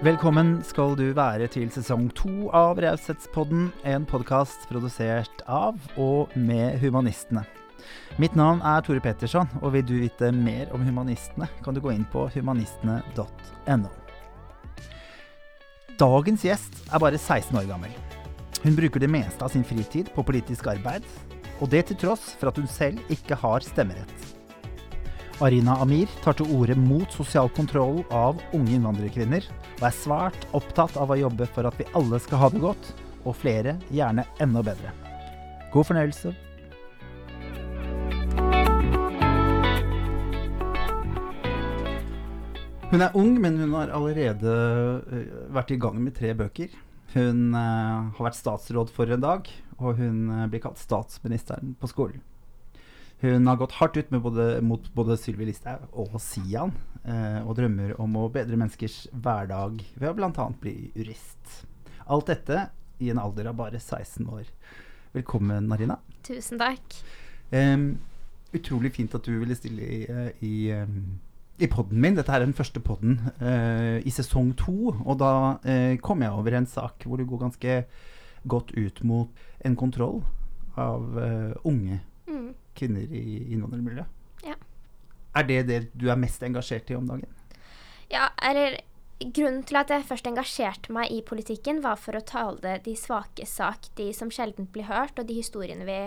Velkommen skal du være til sesong to av Raushetspodden, en podkast produsert av og med humanistene. Mitt navn er Tore Petterson, og vil du vite mer om humanistene, kan du gå inn på humanistene.no. Dagens gjest er bare 16 år gammel. Hun bruker det meste av sin fritid på politisk arbeid, og det til tross for at hun selv ikke har stemmerett. Arina Amir tar til orde mot sosial kontroll av unge innvandrerkvinner, og er svært opptatt av å jobbe for at vi alle skal ha det godt, og flere gjerne enda bedre. God fornøyelse. Hun er ung, men hun har allerede uh, vært i gang med tre bøker. Hun uh, har vært statsråd for en dag, og hun uh, blir kalt statsministeren på skolen. Hun har gått hardt ut både, mot både Sylvi Listhaug og Sian, og drømmer om å bedre menneskers hverdag ved å bl.a. bli jurist. Alt dette i en alder av bare 16 år. Velkommen, Narina. Tusen takk. Um, utrolig fint at du ville stille i, i um, i poden min. Dette er den første poden uh, i sesong to. Og da uh, kom jeg over en sak hvor du går ganske godt ut mot en kontroll av uh, unge. Kvinner i innvandrermiljøet. Ja. Er det det du er mest engasjert i om dagen? Ja, eller Grunnen til at jeg først engasjerte meg i politikken, var for å tale de svake sak, de som sjelden blir hørt, og de historiene vi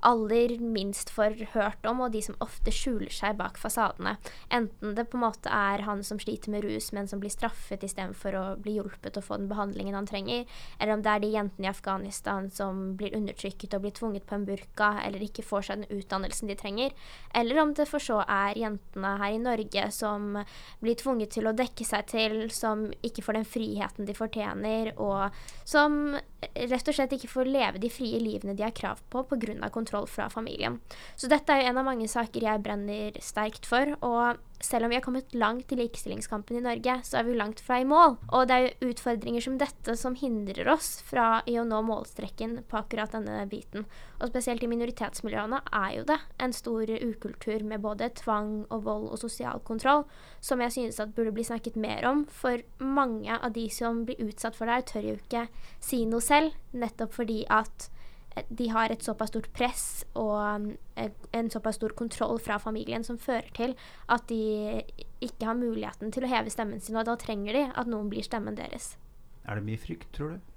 aller minst får hørt om, og de som ofte skjuler seg bak fasadene. Enten det på en måte er han som sliter med rus, men som blir straffet istedenfor å bli hjulpet og få den behandlingen han trenger, eller om det er de jentene i Afghanistan som blir undertrykket og blir tvunget på en burka, eller ikke får seg den utdannelsen de trenger, eller om det for så er jentene her i Norge som blir tvunget til å dekke seg til, som ikke får den friheten de fortjener, og som rett og slett ikke får leve de frie livene de har krav på pga. kontroll fra familien. Så dette er jo en av mange saker jeg brenner sterkt for. og selv om vi har kommet langt i likestillingskampen i Norge, så er vi langt fra i mål. Og det er jo utfordringer som dette som hindrer oss fra i å nå målstreken på akkurat denne biten. Og spesielt i minoritetsmiljøene er jo det en stor ukultur med både tvang og vold og sosial kontroll, som jeg synes at burde bli snakket mer om. For mange av de som blir utsatt for det her, tør jo ikke si noe selv, nettopp fordi at de har et såpass stort press og eh, en såpass stor kontroll fra familien som fører til at de ikke har muligheten til å heve stemmen sin, og da trenger de at noen blir stemmen deres. Er det mye frykt, tror du?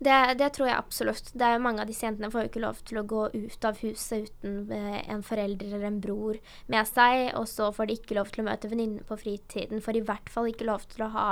Det, det, tror jeg absolutt. Det er Mange av disse jentene får jo ikke lov til å gå ut av huset uten eh, en forelder eller en bror med seg. Og så får de ikke lov til å møte venninner på fritiden. Får i hvert fall ikke lov til å ha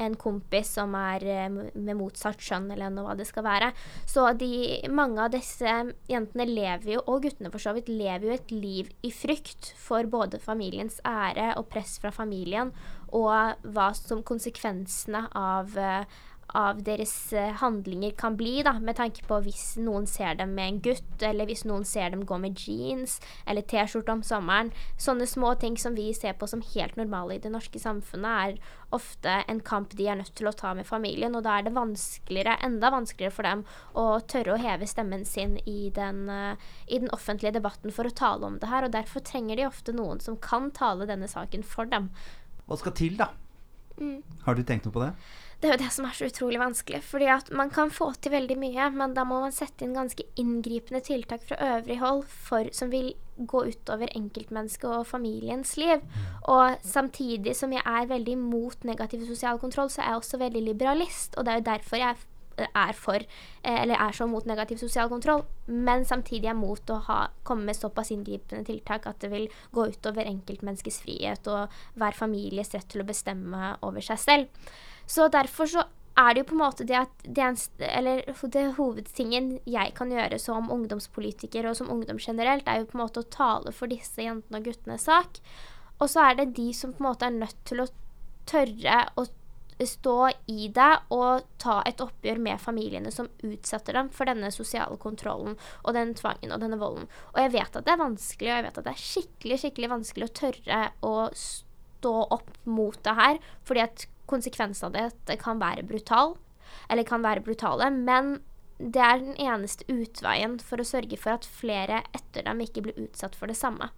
en kompis som er eh, med motsatt skjønn, eller noe hva det skal være. Så de, mange av disse jentene lever jo, og guttene for så vidt, lever jo et liv i frykt for både familiens ære og press fra familien, og hva som konsekvensene av uh, av deres uh, handlinger kan bli, da, med tanke på hvis noen ser dem med en gutt, eller hvis noen ser dem gå med jeans eller T-skjorte om sommeren. Sånne små ting som vi ser på som helt normale i det norske samfunnet, er ofte en kamp de er nødt til å ta med familien, og da er det vanskeligere, enda vanskeligere for dem å tørre å heve stemmen sin i den, uh, i den offentlige debatten for å tale om det her, og derfor trenger de ofte noen som kan tale denne saken for dem. Hva skal til, da? Mm. Har du tenkt noe på det? Det er jo det som er så utrolig vanskelig. fordi at man kan få til veldig mye, men da må man sette inn ganske inngripende tiltak fra øvrig hold for, som vil gå utover enkeltmennesket og familiens liv. Og samtidig som jeg er veldig imot negativ sosial kontroll, så er jeg også veldig liberalist. Og det er jo derfor jeg er for, eh, eller er så mot negativ sosial kontroll, men samtidig er mot å ha, komme med såpass inngripende tiltak at det vil gå utover enkeltmenneskets frihet og hver families rett til å bestemme over seg selv. Så derfor så er det jo på en måte det at det, eller det hovedtingen jeg kan gjøre som ungdomspolitiker og som ungdom generelt, er jo på en måte å tale for disse jentene og guttenes sak. Og så er det de som på en måte er nødt til å tørre å stå i det og ta et oppgjør med familiene som utsetter dem for denne sosiale kontrollen og den tvangen og denne volden. Og jeg vet at det er vanskelig, og jeg vet at det er skikkelig, skikkelig vanskelig å tørre å stå opp mot det her, fordi at konsekvensen av det, det kan være brutal, eller kan være brutale, men det er den eneste utveien for å sørge for at flere etter dem ikke blir utsatt for det samme.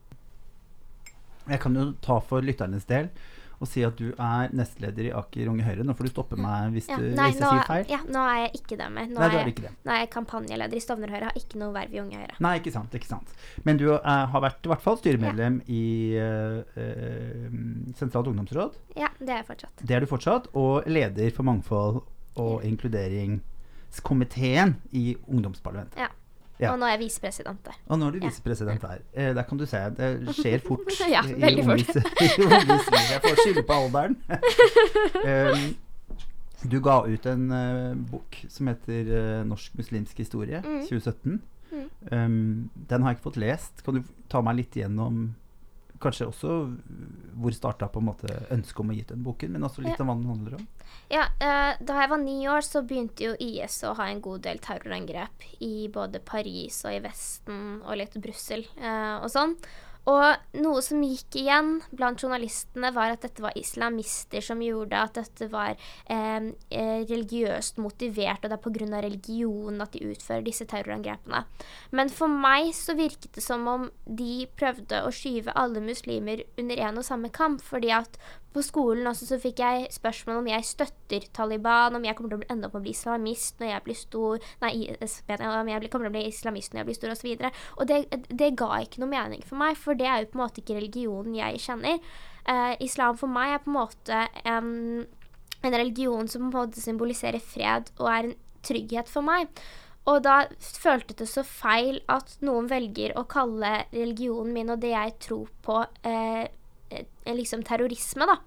Jeg kan jo ta for lytternes del og si at du er nestleder i Aker Unge Høyre. Nå får du stoppe meg hvis, Ja, du, nei, hvis jeg nå, sier feil. ja, nå er jeg ikke det mer. Nå, Nei, er jeg, det. nå er jeg kampanjeleder i Stovner Høyre, har ikke noe verv i Unge Høyre. Nei, ikke sant. ikke sant. Men du er, har vært i hvert fall styremedlem i uh, eh, Sentralt ungdomsråd. Ja, det er jeg fortsatt. Det er du fortsatt. Og leder for mangfold og inkluderingskomiteen i ungdomsparlamentet. Ja. Ja. Og nå er jeg visepresident der. Og nå er du visepresident der. Eh, der kan du se. Det skjer fort. Ja, veldig fort. Jeg får skylde på alderen. um, du ga ut en uh, bok som heter uh, 'Norsk muslimsk historie' Mm. 2017. Mm. Um, den har jeg ikke fått lest. Kan du ta meg litt gjennom Kanskje også hvor starta på en måte ønsket om å gi den boken, men også litt Ja. om hva den handler om? Ja, uh, Da jeg var ni år, så begynte jo IS å ha en god del terrorangrep i både Paris og i Vesten og litt Brussel uh, og sånn. Og noe som gikk igjen blant journalistene, var at dette var islamister som gjorde at dette var eh, eh, religiøst motivert, og det er pga. religion at de utfører disse terrorangrepene. Men for meg så virket det som om de prøvde å skyve alle muslimer under én og samme kamp, fordi at på skolen også så fikk jeg spørsmål om jeg støtter Taliban, om jeg kommer til å ende opp med å bli islamist når jeg blir stor Nei, jeg, om jeg kommer til å bli islamist når jeg blir stor, osv. Og, så og det, det ga ikke noe mening for meg, for det er jo på en måte ikke religionen jeg kjenner. Eh, islam for meg er på en måte en, en religion som på en måte symboliserer fred og er en trygghet for meg. Og da føltes det så feil at noen velger å kalle religionen min og det jeg tror på, eh, eh, liksom terrorisme, da.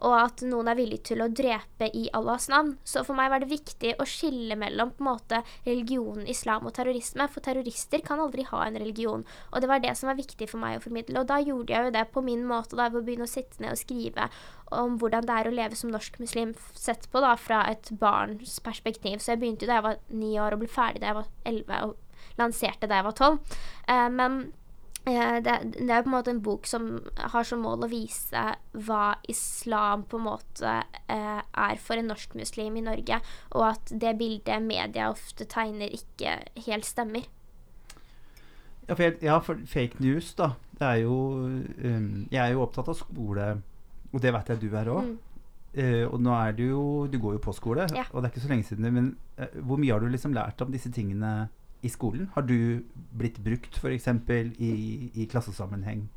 Og at noen er villig til å drepe i Allahs navn. Så for meg var det viktig å skille mellom på en måte religionen islam og terrorisme. For terrorister kan aldri ha en religion. Og det var det som var viktig for meg å formidle. Og da gjorde jeg jo det på min måte, da ved å begynne å sitte ned og skrive om hvordan det er å leve som norsk muslim sett på da fra et barns perspektiv. Så jeg begynte da jeg var ni år og ble ferdig da jeg var elleve, og lanserte da jeg var tolv. Eh, men Eh, det, det er på en måte en bok som har som mål å vise hva islam på en måte eh, er for en norsk muslim i Norge, og at det bildet media ofte tegner, ikke helt stemmer. Ja, for, ja, for fake news, da. Det er jo um, Jeg er jo opptatt av skole, og det vet jeg du er òg. Mm. Eh, og nå er du jo Du går jo på skole, Ja. og det er ikke så lenge siden. Men uh, hvor mye har du liksom lært om disse tingene i skolen? Har du blitt brukt f.eks. I, i klassesammenheng?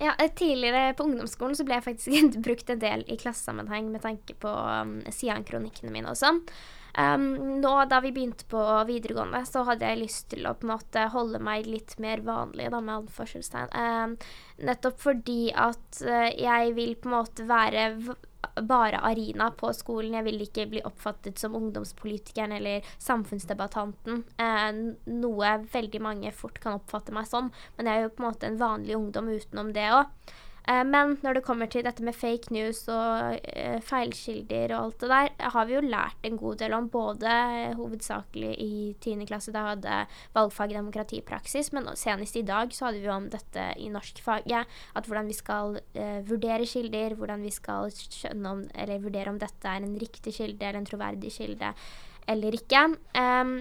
Ja, eh, Tidligere på ungdomsskolen så ble jeg faktisk brukt en del i klassesammenheng med tanke på um, Sian-kronikkene mine og sånn. Um, nå da vi begynte på videregående, så hadde jeg lyst til å på en måte holde meg litt mer vanlig, da med anførselstegn. Um, nettopp fordi at uh, jeg vil på en måte være bare Arina på skolen. Jeg vil ikke bli oppfattet som ungdomspolitikeren eller samfunnsdebattanten. Eh, noe veldig mange fort kan oppfatte meg som. Men jeg er jo på en måte en vanlig ungdom utenom det òg. Eh, men når det kommer til dette med fake news og eh, feilkilder og alt det der, har vi jo lært en god del om. Både eh, hovedsakelig i 10. klasse, da jeg hadde valgfag i demokratipraksis, men senest i dag så hadde vi jo om dette i norskfaget. At hvordan vi skal eh, vurdere kilder, hvordan vi skal skjønne om, eller vurdere om dette er en riktig kilde eller en troverdig kilde eller ikke. Um,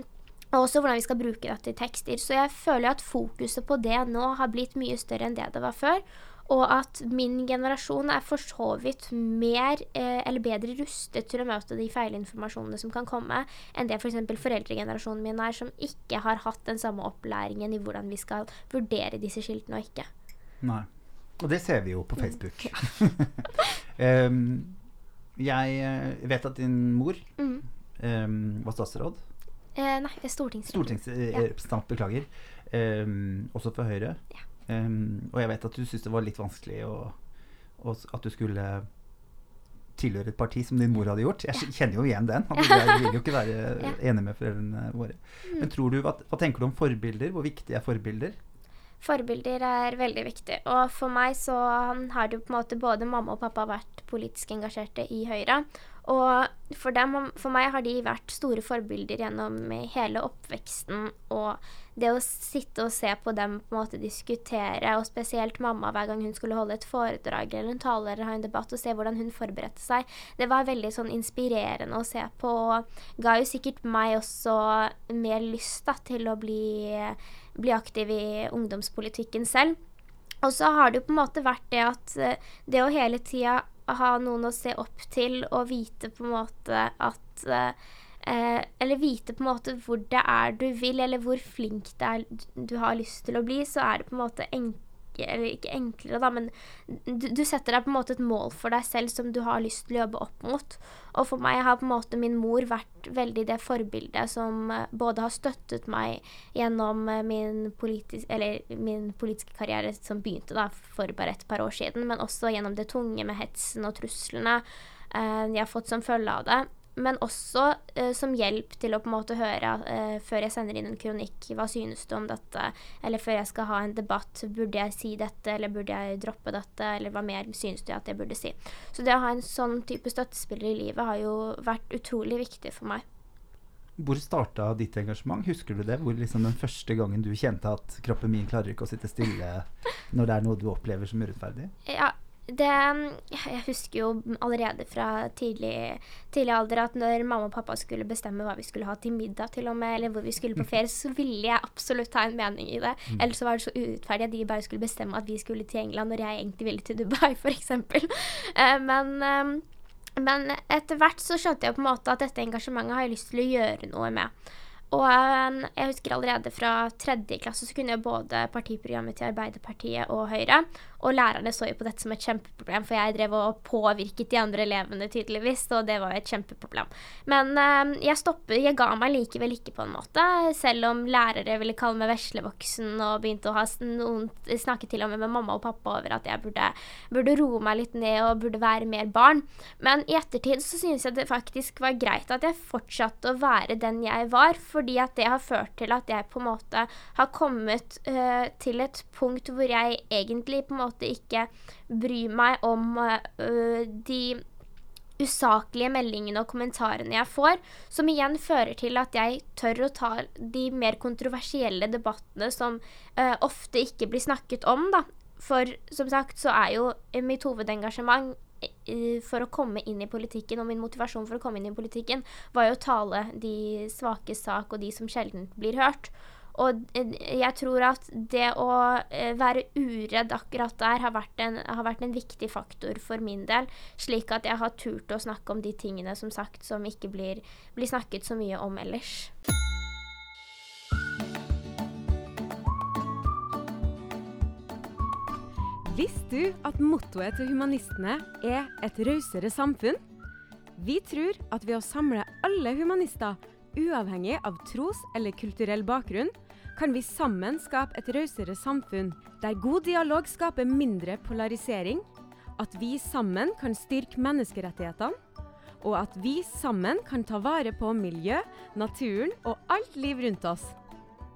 og også hvordan vi skal bruke dette i tekster. Så jeg føler at fokuset på det nå har blitt mye større enn det det var før. Og at min generasjon er for så vidt mer eh, eller bedre rustet til å møte de feilinformasjonene som kan komme, enn det f.eks. For foreldregenerasjonen min er, som ikke har hatt den samme opplæringen i hvordan vi skal vurdere disse skiltene og ikke. Nei. Og det ser vi jo på Facebook. um, jeg eh, vet at din mor Mm. um, var statsråd. Eh, nei, er stortingsrepresentant. ja. beklager. Um, også for Høyre. Ja. Um, og jeg vet at du syntes det var litt vanskelig å, å, at du skulle tilhøre et parti som din mor hadde gjort. Jeg kjenner jo igjen den. Jeg vil jo ikke være Ja. enig med foreldrene våre. Mm. Men tror du, hva, hva tenker du om forbilder? Hvor viktig er forbilder? Forbilder er veldig viktig. Og for meg så har det jo på en måte både mamma og pappa vært politisk engasjerte i Høyre. Og for, dem, for meg har de vært store forbilder gjennom hele oppveksten. Og det å sitte og se på dem på en måte diskutere, og spesielt mamma hver gang hun skulle holde et foredrag eller en tale eller ha en debatt, og se hvordan hun forberedte seg, det var veldig sånn inspirerende å se på. Og ga jo sikkert meg også mer lyst da, til å bli, bli aktiv i ungdomspolitikken selv. Og så har det jo på en måte vært det at eh, det å hele tida ha noen å se opp til og vite på en måte at eh, Eller vite på en måte hvor det er du vil, eller hvor flink det er du har lyst til å bli, så er det på en måte enklere eller ikke enklere, da, men du, du, setter deg på en måte et mål for deg selv som du har lyst til å jobbe opp mot. Og for meg har på en måte min mor vært veldig det forbildet som eh, både har støttet meg gjennom eh, min, politis min politiske karriere som begynte da for bare et par år siden, men også gjennom det tunge med hetsen og truslene eh, jeg har fått som følge av det men også eh, som hjelp til å på en måte høre eh, før jeg sender inn en kronikk, hva synes du om dette, eller før jeg skal ha en debatt, burde jeg si dette, eller burde jeg droppe dette, eller hva mer synes du at jeg burde si. Så det å ha en sånn type støttespiller i livet har jo vært utrolig viktig for meg. Hvor starta ditt engasjement? Husker du det? Hvor liksom den første gangen du kjente at kroppen min klarer ikke å sitte stille når det er noe du opplever som urettferdig? Ja, det Jeg husker jo allerede fra tidlig, tidlig, alder at når mamma og pappa skulle bestemme hva vi skulle ha til middag, til og med, eller hvor vi skulle på ferie, så ville jeg absolutt ha en mening i det. Mm. Ellers så var det så urettferdig at de bare skulle bestemme at vi skulle til England når jeg egentlig ville til Dubai, f.eks. Uh, men um, men etter hvert så skjønte jeg på en måte at dette engasjementet har jeg lyst til å gjøre noe med. Og um, jeg husker allerede fra tredje klasse så kunne jeg både partiprogrammet til Arbeiderpartiet og Høyre. Og lærerne så jo på dette som et kjempeproblem, for jeg drev og påvirket de andre elevene tydeligvis, og det var jo et kjempeproblem. Men eh, jeg stoppet, jeg ga meg likevel ikke på en måte, selv om lærere ville kalle meg veslevoksen og begynte å ha noen snakket til og med med mamma og pappa over at jeg burde, burde roe meg litt ned og burde være mer barn. Men i ettertid så synes jeg det faktisk var greit at jeg fortsatte å være den jeg var. fordi at det har ført til at jeg på en måte har kommet uh, til et punkt hvor jeg egentlig på en måte ikke bryr meg om uh, de usaklige meldingene og kommentarene jeg får, som igjen fører til at jeg tør å ta de mer kontroversielle debattene som uh, ofte ikke blir snakket om, da. For som sagt så er jo mitt hovedengasjement for å komme inn i politikken, og min motivasjon for å komme inn i politikken, var jo å tale de svake sak, og de som sjelden blir hørt. Og eh, jeg tror at det å eh, være uredd akkurat der har vært, en, har vært en viktig faktor for min del, slik at jeg har turt å snakke om de tingene som sagt som ikke blir, blir snakket så mye om ellers. Visste du at mottoet til humanistene er et rausere samfunn? Vi tror at ved å samle alle humanister, uavhengig av tros- eller kulturell bakgrunn, kan vi sammen skape et rausere samfunn der god dialog skaper mindre polarisering, at vi sammen kan styrke menneskerettighetene, og at vi sammen kan ta vare på miljø, naturen og alt liv rundt oss.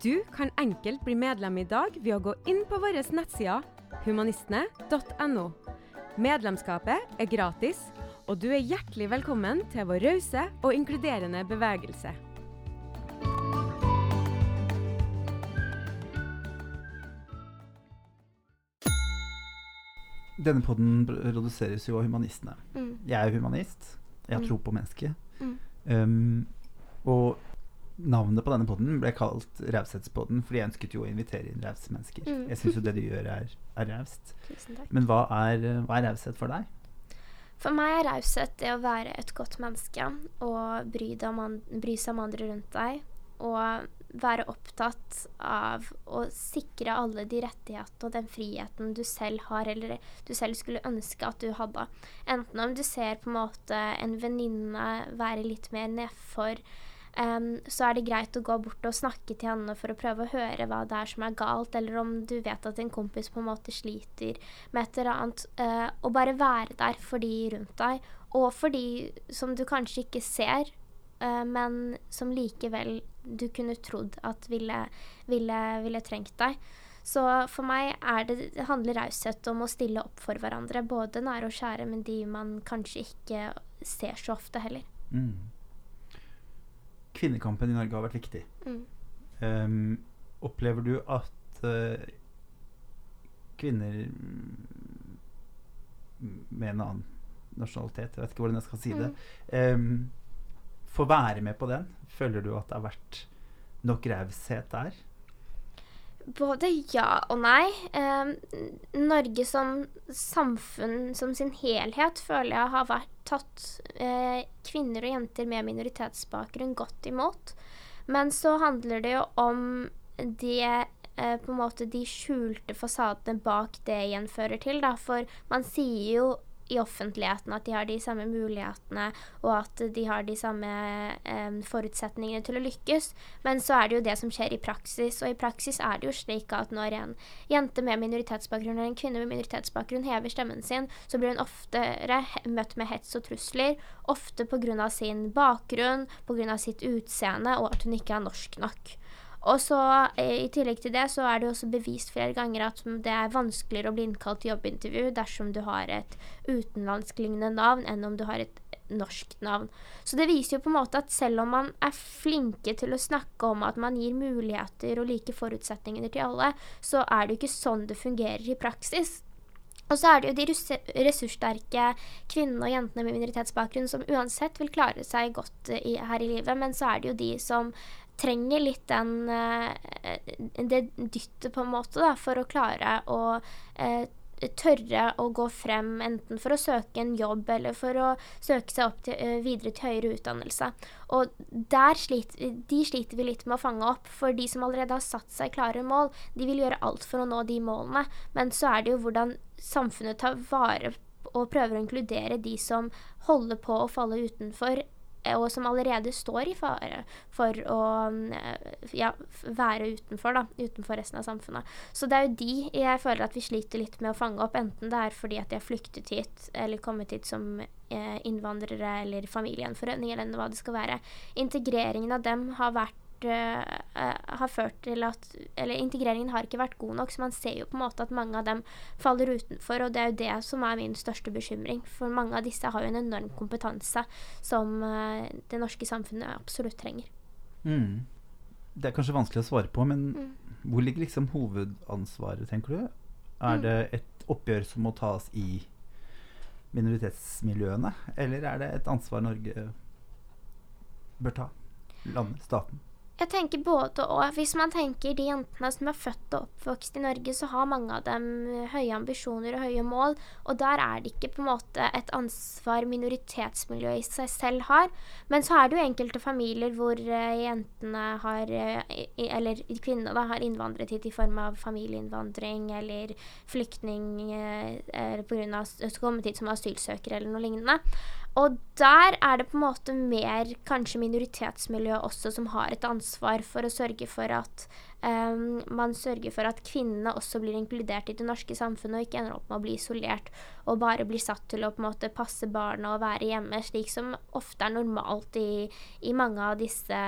Du kan enkelt bli medlem i dag ved å gå inn på våre nettsider humanistene.no. Medlemskapet er gratis, og du er hjertelig velkommen til vår rause og inkluderende bevegelse. Denne poden produseres jo av humanistene. Mm. Jeg er humanist. Jeg har mm. tro på mennesket. Mm. Um, og navnet på denne poden ble kalt Raushetspodden fordi jeg ønsket jo å invitere inn rause mennesker. Mm. Jeg syns jo det du gjør, er, er raust. Men hva er, hva er raushet for deg? For meg er raushet det å være et godt menneske og bry, an, bry, seg om andre rundt deg. Og være opptatt av å sikre alle de rettighetene og den friheten du selv har, eller du selv skulle ønske at du hadde. Enten om du ser på en måte en venninne være litt mer nedfor um, så er det greit å gå bort og snakke til henne for å prøve å høre hva det er som er galt, eller om du vet at en kompis på en måte sliter med et eller annet. Uh, og bare være der for de rundt deg, og for de som du kanskje ikke ser, uh, men som likevel du kunne trodd at ville, ville, ville trengt deg. Så for meg det, det handler raushet om å stille opp for hverandre, både nære og kjære, men de man kanskje ikke ser så ofte heller. Mm kvinnekampen i Norge har vært viktig. Mm. Um, opplever du at uh, kvinner med en annen nasjonalitet, jeg vet ikke hvordan jeg skal si det, um, får være med på den? Føler du at det har vært nok raushet der? Både ja og nei. Eh, Norge som samfunn som sin helhet føler jeg har vært tatt eh, kvinner og jenter med minoritetsbakgrunn godt imot. Men så handler det jo om det eh, på en måte de skjulte fasadene bak det igjen fører til. Da. For man sier jo i offentligheten at de har de samme mulighetene, og at de har de samme eh, forutsetningene til å lykkes. Men så er det jo det som skjer i praksis, og i praksis er det jo slik at når en jente med minoritetsbakgrunn eller en kvinne med minoritetsbakgrunn hever stemmen sin, så blir hun oftere møtt med hets og trusler, ofte pga. sin bakgrunn, pga. sitt utseende, og at hun ikke er norsk nok. Og så eh, I tillegg til det så er det også bevist flere ganger at det er vanskeligere å bli innkalt til jobbintervju dersom du har et utenlandsklignende navn enn om du har et norsk navn. Så det viser jo på en måte at selv om man er flinke til å snakke om at man gir muligheter og like forutsetninger til alle, så er det jo ikke sånn det fungerer i praksis. Og så er det jo de ressurssterke kvinnene og jentene med minoritetsbakgrunn som uansett vil klare seg godt eh, i, her i livet, men så er det jo de som trenger litt den eh, det dyttet, på en måte, da, for å klare å eh, tørre å gå frem, enten for å søke en jobb eller for å søke seg opp til, uh, videre til høyere utdannelse. Og der sliter, de sliter vi litt med å fange opp, for de som allerede har satt seg klare mål, de vil gjøre alt for å nå de målene. Men så er det jo hvordan samfunnet tar vare og prøver å inkludere de som holder på å falle utenfor, og som allerede står i fare for å eh, ja, være utenfor, da, utenfor resten av samfunnet. Så det er jo de jeg føler at vi sliter litt med å fange opp, enten det er fordi at de har flyktet hit eller kommet hit som eh, innvandrere eller familiegjenforening eller hva det skal være. Integreringen av dem har vært uh, har ført til at Eller integreringen har ikke vært god nok, så man ser jo på en måte at mange av dem faller utenfor, og det er jo det som er min største bekymring. For mange av disse har jo en enorm kompetanse som uh, det norske samfunnet absolutt trenger. Mm. Det er kanskje vanskelig å svare på, men mm. hvor ligger liksom hovedansvaret, tenker du? Er mm. det et oppgjør som må tas i minoritetsmiljøene, eller er det et ansvar Norge bør ta? Landet, staten? Jeg tenker både og. Hvis man tenker de jentene som er født og oppvokst i Norge, så har mange av dem høye ambisjoner og høye mål. Og der er det ikke på en måte et ansvar minoritetsmiljøet i seg selv har. Men så er det jo enkelte familier hvor uh, jentene har uh, Eller kvinnene har innvandret hit i form av familieinnvandring eller flyktning på grunn av kommet hit som asylsøkere eller noe lignende. Og der er det på en måte mer kanskje minoritetsmiljøet også som har et ansvar for å sørge for at um, man sørger for at kvinnene også blir inkludert i det norske samfunnet, og ikke ender opp med å bli isolert og bare blir satt til å på en måte passe barna og være hjemme, slik som ofte er normalt i, i mange av disse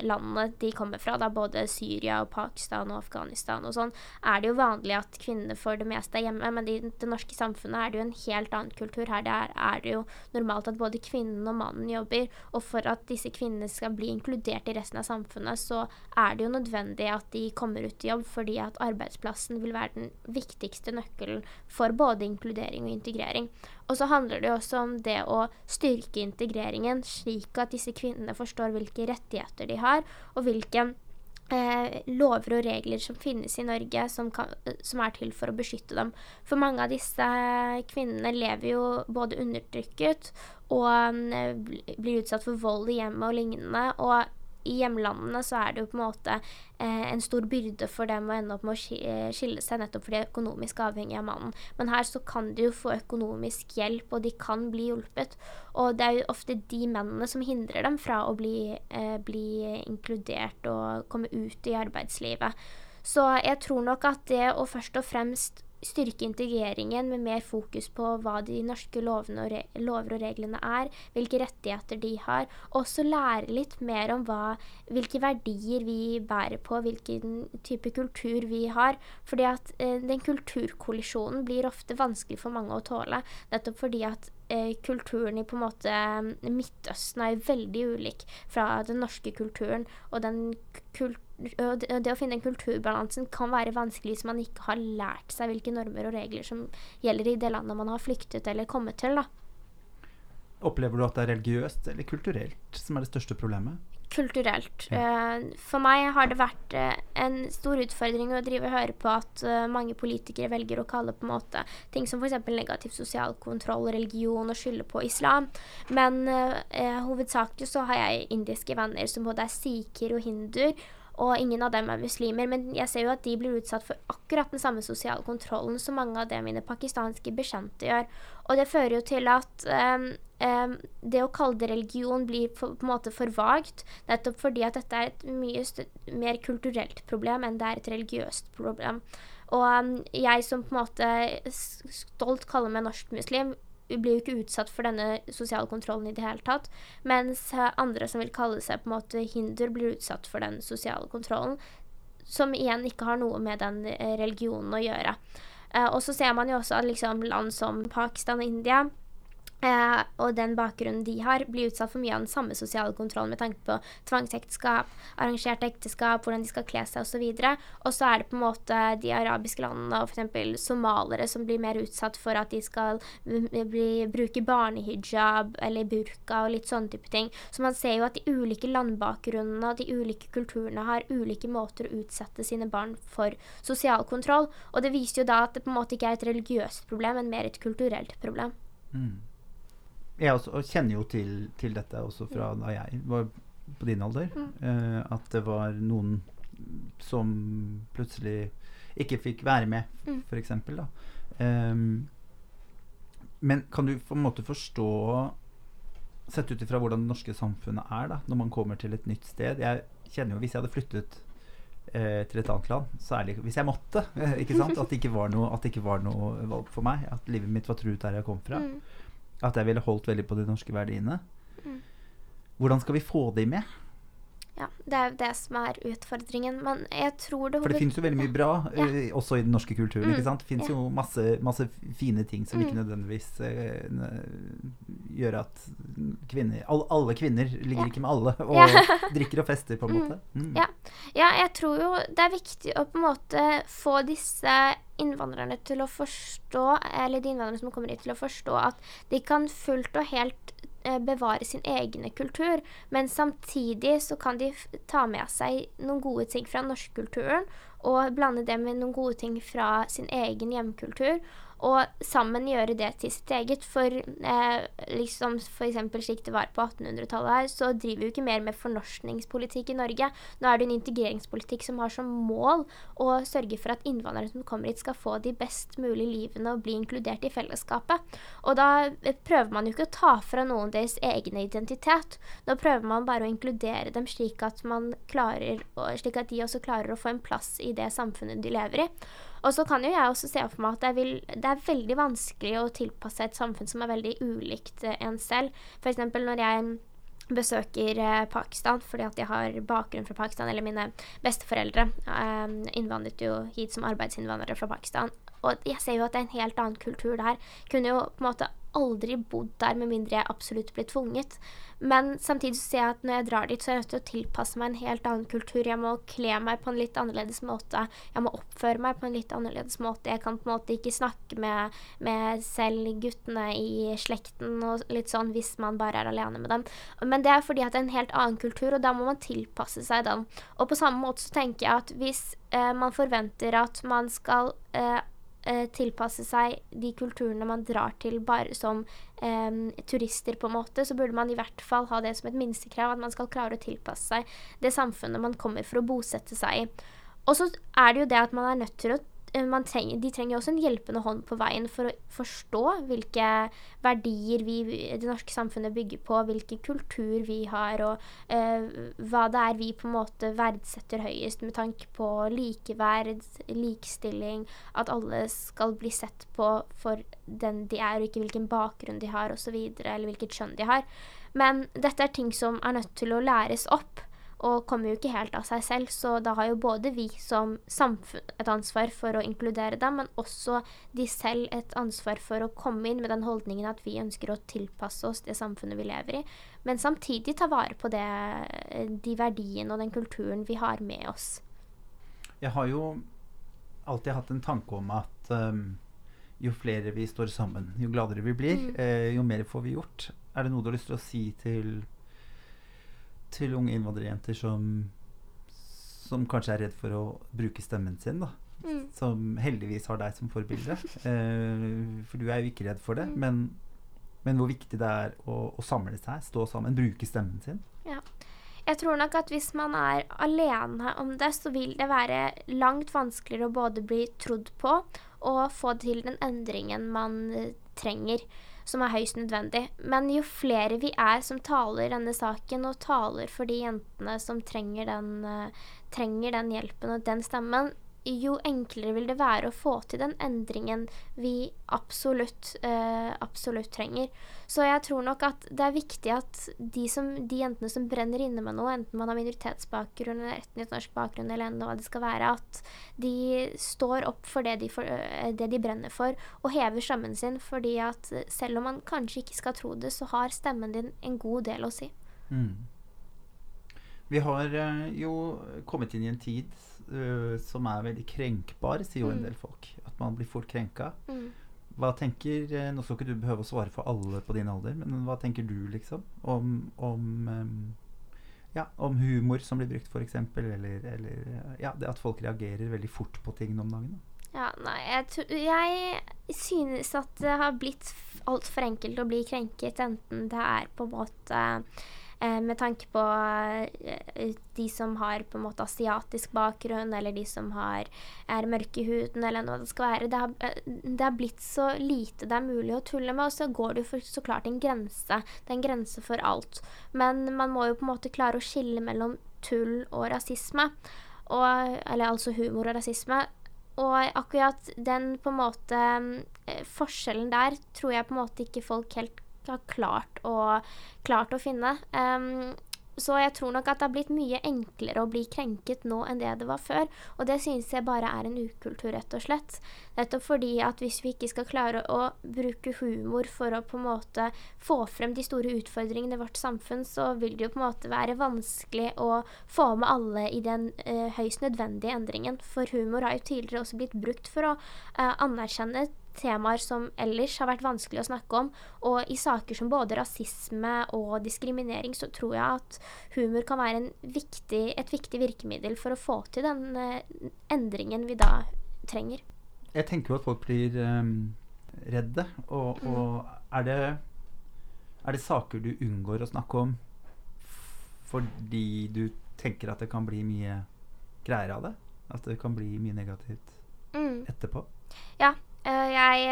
landene de kommer fra, da både Syria og Pakistan og Afghanistan og sånn, er det jo vanlig at kvinnene for det meste er hjemme, men i det norske samfunnet er det jo en helt annen kultur. Her det er, er det jo normalt at både kvinnen og mannen jobber, og for at disse kvinnene skal bli inkludert i resten av samfunnet, så er det jo nødvendig at de kommer ut i jobb, fordi at arbeidsplassen vil være den viktigste nøkkelen for både inkludering og integrering. Og så handler det også om det å styrke integreringen, slik at disse kvinnene forstår hvilke rettigheter de har, og hvilke Eh, lover og regler som finnes i Norge, som, kan, som, er til for å beskytte dem. For mange av disse kvinnene lever jo både undertrykket og um, blir utsatt for vold i hjemmet og lignende. Og i hjemlandene så er det jo på en måte eh, en stor byrde for dem å ende opp med å eh, skille seg nettopp fordi de er økonomisk avhengig av mannen. Men her så kan de jo få økonomisk hjelp, og de kan bli hjulpet. Og det er jo ofte de mennene som hindrer dem fra å bli, eh, bli inkludert og komme ut i arbeidslivet. Så jeg tror nok at det å først og fremst styrke integreringen med mer fokus på hva de norske lovene og lover og reglene er, hvilke rettigheter de har, og også lære litt mer om hva, hvilke verdier vi bærer på, hvilken type kultur vi har. Fordi at eh, den kulturkollisjonen blir ofte vanskelig for mange å tåle, nettopp fordi at eh, kulturen i på en måte Midtøsten er veldig ulik fra den norske kulturen, og den kulturen det, det å finne den kulturbalansen kan være vanskelig hvis man ikke har lært seg hvilke normer og regler som gjelder i det landet man har flyktet eller kommet til. da. Opplever du at det er religiøst eller kulturelt som er det største problemet? kulturelt. Ja. for meg har det vært en stor utfordring å drive og høre på at mange politikere velger å kalle på en måte ting som f.eks. negativ sosial kontroll, religion og skylde på islam. Men hovedsakelig så har jeg indiske venner som både er sikher og hinduer og ingen av dem er muslimer. Men jeg ser jo at de blir utsatt for akkurat den samme sosiale kontrollen som mange av det mine pakistanske bekjente gjør. Og det fører jo til at um, um, det å kalle det religion blir for, på en måte for vagt, nettopp fordi at dette er et mye mer kulturelt problem enn det er et religiøst problem. Og um, jeg som på en måte stolt kaller meg norsk-muslim, blir jo ikke utsatt for denne sosiale kontrollen i det hele tatt. Mens andre som vil kalle seg på en måte hinder, blir utsatt for den sosiale kontrollen. Som igjen ikke har noe med den eh, religionen å gjøre. Eh, og så ser man jo også at liksom, land som Pakistan og India Eh, og den bakgrunnen de har, blir utsatt for mye av den samme sosiale kontrollen med tanke på tvangsekteskap, arrangerte ekteskap, hvordan de skal kle seg osv. Og så er det på en måte de arabiske landene og f.eks. somalere som blir mer utsatt for at de skal bli, bruke barnehijab eller burka og litt sånne type ting. Så man ser jo at de ulike landbakgrunnene og de ulike kulturene har ulike måter å utsette sine barn for sosial kontroll. Og det viser jo da at det på en måte ikke er et religiøst problem, men mer et kulturelt problem. Mm jeg også, kjenner jo til, til, dette også fra da jeg var på din alder. Mm. Uh, at det var noen som plutselig ikke fikk være med, mm. f.eks. Um, men kan du på en måte forstå Sett ut ifra hvordan det norske samfunnet er da, når man kommer til et nytt sted Jeg kjenner jo Hvis jeg hadde flyttet eh, til et annet land, særlig hvis jeg måtte, ikke sant? At det ikke var noe, at det ikke var noe valg for meg, at livet mitt var truet der jeg kom fra. Mm at jeg ville holdt veldig på de norske verdiene. Mm. Hvordan skal vi få de med? Ja, det er jo det som er utfordringen. Men jeg tror det For det finnes jo veldig mye bra ja. uh, også i den norske kulturen. Mm. ikke sant? Det finnes ja. jo masse, masse, fine ting som mm. ikke nødvendigvis uh, gjør at kvinner all, Alle kvinner ligger ikke med alle og drikker og fester, på en mm. måte. Mm. Ja. jeg tror jo det er viktig å på en måte få disse innvandrerne til å forstå, eller de innvandrerne som kommer hit, til å forstå at de kan fullt og helt bevare sin egen kultur, men samtidig så kan de ta med seg noen gode ting fra norskkulturen og blande det med noen gode ting fra sin egen hjemkultur og sammen gjøre det til sitt eget. For eh, liksom f.eks. slik det var på 1800-tallet her, så driver vi jo ikke mer med fornorskningspolitikk i Norge. Nå er det en integreringspolitikk som har som mål å sørge for at innvandrere som kommer hit, skal få de best mulige livene og bli inkludert i fellesskapet. Og da eh, prøver man jo ikke å ta fra noen deres egen identitet. Nå prøver man bare å inkludere dem slik at, klarer, slik at de også klarer å få en plass i det samfunnet de lever i. Og så kan jo jeg også se for meg at vil, det er veldig vanskelig å tilpasse et samfunn som er veldig ulikt eh, en selv. F.eks. når jeg besøker eh, Pakistan fordi at jeg har bakgrunn fra Pakistan, eller mine besteforeldre eh, innvandret jo hit som arbeidsinnvandrere fra Pakistan. Og jeg ser jo at det er en helt annen kultur der. Kunne jo på en måte aldri bodd der med mindre jeg absolutt ble tvunget. Men samtidig så ser jeg at når jeg drar dit, så er jeg nødt til å tilpasse meg en helt annen kultur. Jeg må kle meg på en litt annerledes måte. Jeg må oppføre meg på en litt annerledes måte. Jeg kan på en måte ikke snakke med, med selv guttene i slekten og litt sånn hvis man bare er alene med dem. Men det er fordi at det er en helt annen kultur, og da må man tilpasse seg den. Og på samme måte så tenker jeg at hvis eh, man forventer at man skal eh, eh, tilpasse seg de kulturene man drar til bare som eh, turister, på en måte, så burde man i hvert fall ha det som et minstekrav, at man skal klare å tilpasse seg det samfunnet man kommer for å bosette seg i. Og så er det jo det at man er nødt til å trenger, de trenger også en hjelpende hånd på veien for å forstå hvilke verdier vi, det norske samfunnet bygger på, hvilken kultur vi har, og eh, hva det er vi på en måte verdsetter høyest med tanke på likeverd, likestilling, at alle skal bli sett på for den de er, og ikke hvilken bakgrunn de har, osv., eller hvilket kjønn de har. Men dette er ting som er nødt til å læres opp og kommer jo ikke helt av seg selv. Så da har jo både vi som samfunn et ansvar for å inkludere dem, men også de selv et ansvar for å komme inn med den holdningen at vi ønsker å tilpasse oss det samfunnet vi lever i, men samtidig ta vare på det, de verdiene og den kulturen vi har med oss. Jeg har jo alltid hatt en tanke om at um, jo flere vi står sammen, jo gladere vi blir, mm. eh, jo mer får vi gjort. Er det noe du har lyst til å si til til unge innvandrerjenter som, som kanskje er redd for å bruke stemmen sin, da. Mm. Som heldigvis har deg som forbilde. Eh, for du er jo ikke redd for det. Mm. Men, men hvor viktig det er å, å samle seg, stå sammen, bruke stemmen sin. Ja. Jeg tror nok at hvis man er alene om det, så vil det være langt vanskeligere å både bli trodd på og få til den endringen man trenger, som er høyst nødvendig. Men jo flere vi er som taler denne saken, og taler for de jentene som trenger den, eh, trenger den hjelpen og den stemmen, jo enklere vil det være å få til den endringen vi absolutt, eh, absolutt trenger. Så jeg tror nok at det er viktig at de, som, de jentene som brenner inne med noe, enten man har minoritetsbakgrunn eller etnisk norsk bakgrunn eller hva det skal være, at de står opp for det de, for, eh, det de brenner for, og hever stemmen sin. Fordi at selv om man kanskje ikke skal tro det, så har stemmen din en god del å si. Mm. Vi har eh, jo kommet inn i en tid eh, som er veldig krenkbar, sier jo en Mm. del folk. At man blir fort krenka. Mm. Hva tenker eh, Nå skal ikke du behøve å svare for alle på din alder, men hva tenker du liksom om, om em, ja, om humor som blir brukt, f.eks., eller, eller eh, ja, det at folk reagerer veldig fort på ting om dagen? Da. Ja, nei, jeg, jeg synes at det har blitt altfor enkelt å bli krenket, enten det er på en måte eh, med tanke på eh, de som har på en måte asiatisk bakgrunn, eller de som har, er mørke i huden, eller hva det skal være. Det har, eh, det har blitt så lite det er mulig å tulle med, og så går det jo for, så klart en grense. Det er en grense for alt. Men man må jo på en måte klare å skille mellom tull og rasisme. Og, eller altså humor og rasisme. Og akkurat den på en måte eh, forskjellen der tror jeg på en måte ikke folk helt har klart å, klart å finne. Um, så jeg tror nok at det har blitt mye enklere å bli krenket nå enn det det var før. Og det synes jeg bare er en ukultur, rett og slett. Nettopp fordi at hvis vi ikke skal klare å bruke humor for å på en måte få frem de store utfordringene i vårt samfunn, så vil det jo på en måte være vanskelig å få med alle i den eh, høyst nødvendige endringen. For humor har jo tidligere også blitt brukt for å eh, anerkjenne temaer som ellers har vært vanskelig å snakke om. Og i saker som både rasisme og diskriminering, så tror jeg at humor kan være en viktig, et viktig virkemiddel for å få til den eh, endringen vi da trenger. Jeg tenker jo at folk blir um, redde, og, Mm. og er, det, er det saker du unngår å snakke om fordi du tenker at det kan bli mye greier av det? At det kan bli mye negativt Mm. etterpå? Ja. Eh, jeg,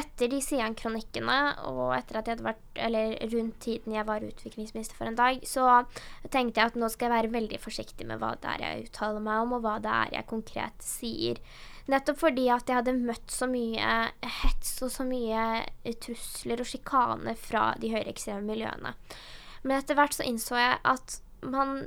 etter de Sian-kronikkene, og etter at jeg hadde vært Eller rundt tiden jeg var utviklingsminister for en dag, så tenkte jeg at nå skal jeg være veldig forsiktig med hva det er jeg uttaler meg om, og hva det er jeg konkret sier. Nettopp fordi at jeg hadde møtt så mye hets og så mye trusler og sjikane fra de høyreekstreme miljøene. Men etter hvert så innså jeg at man,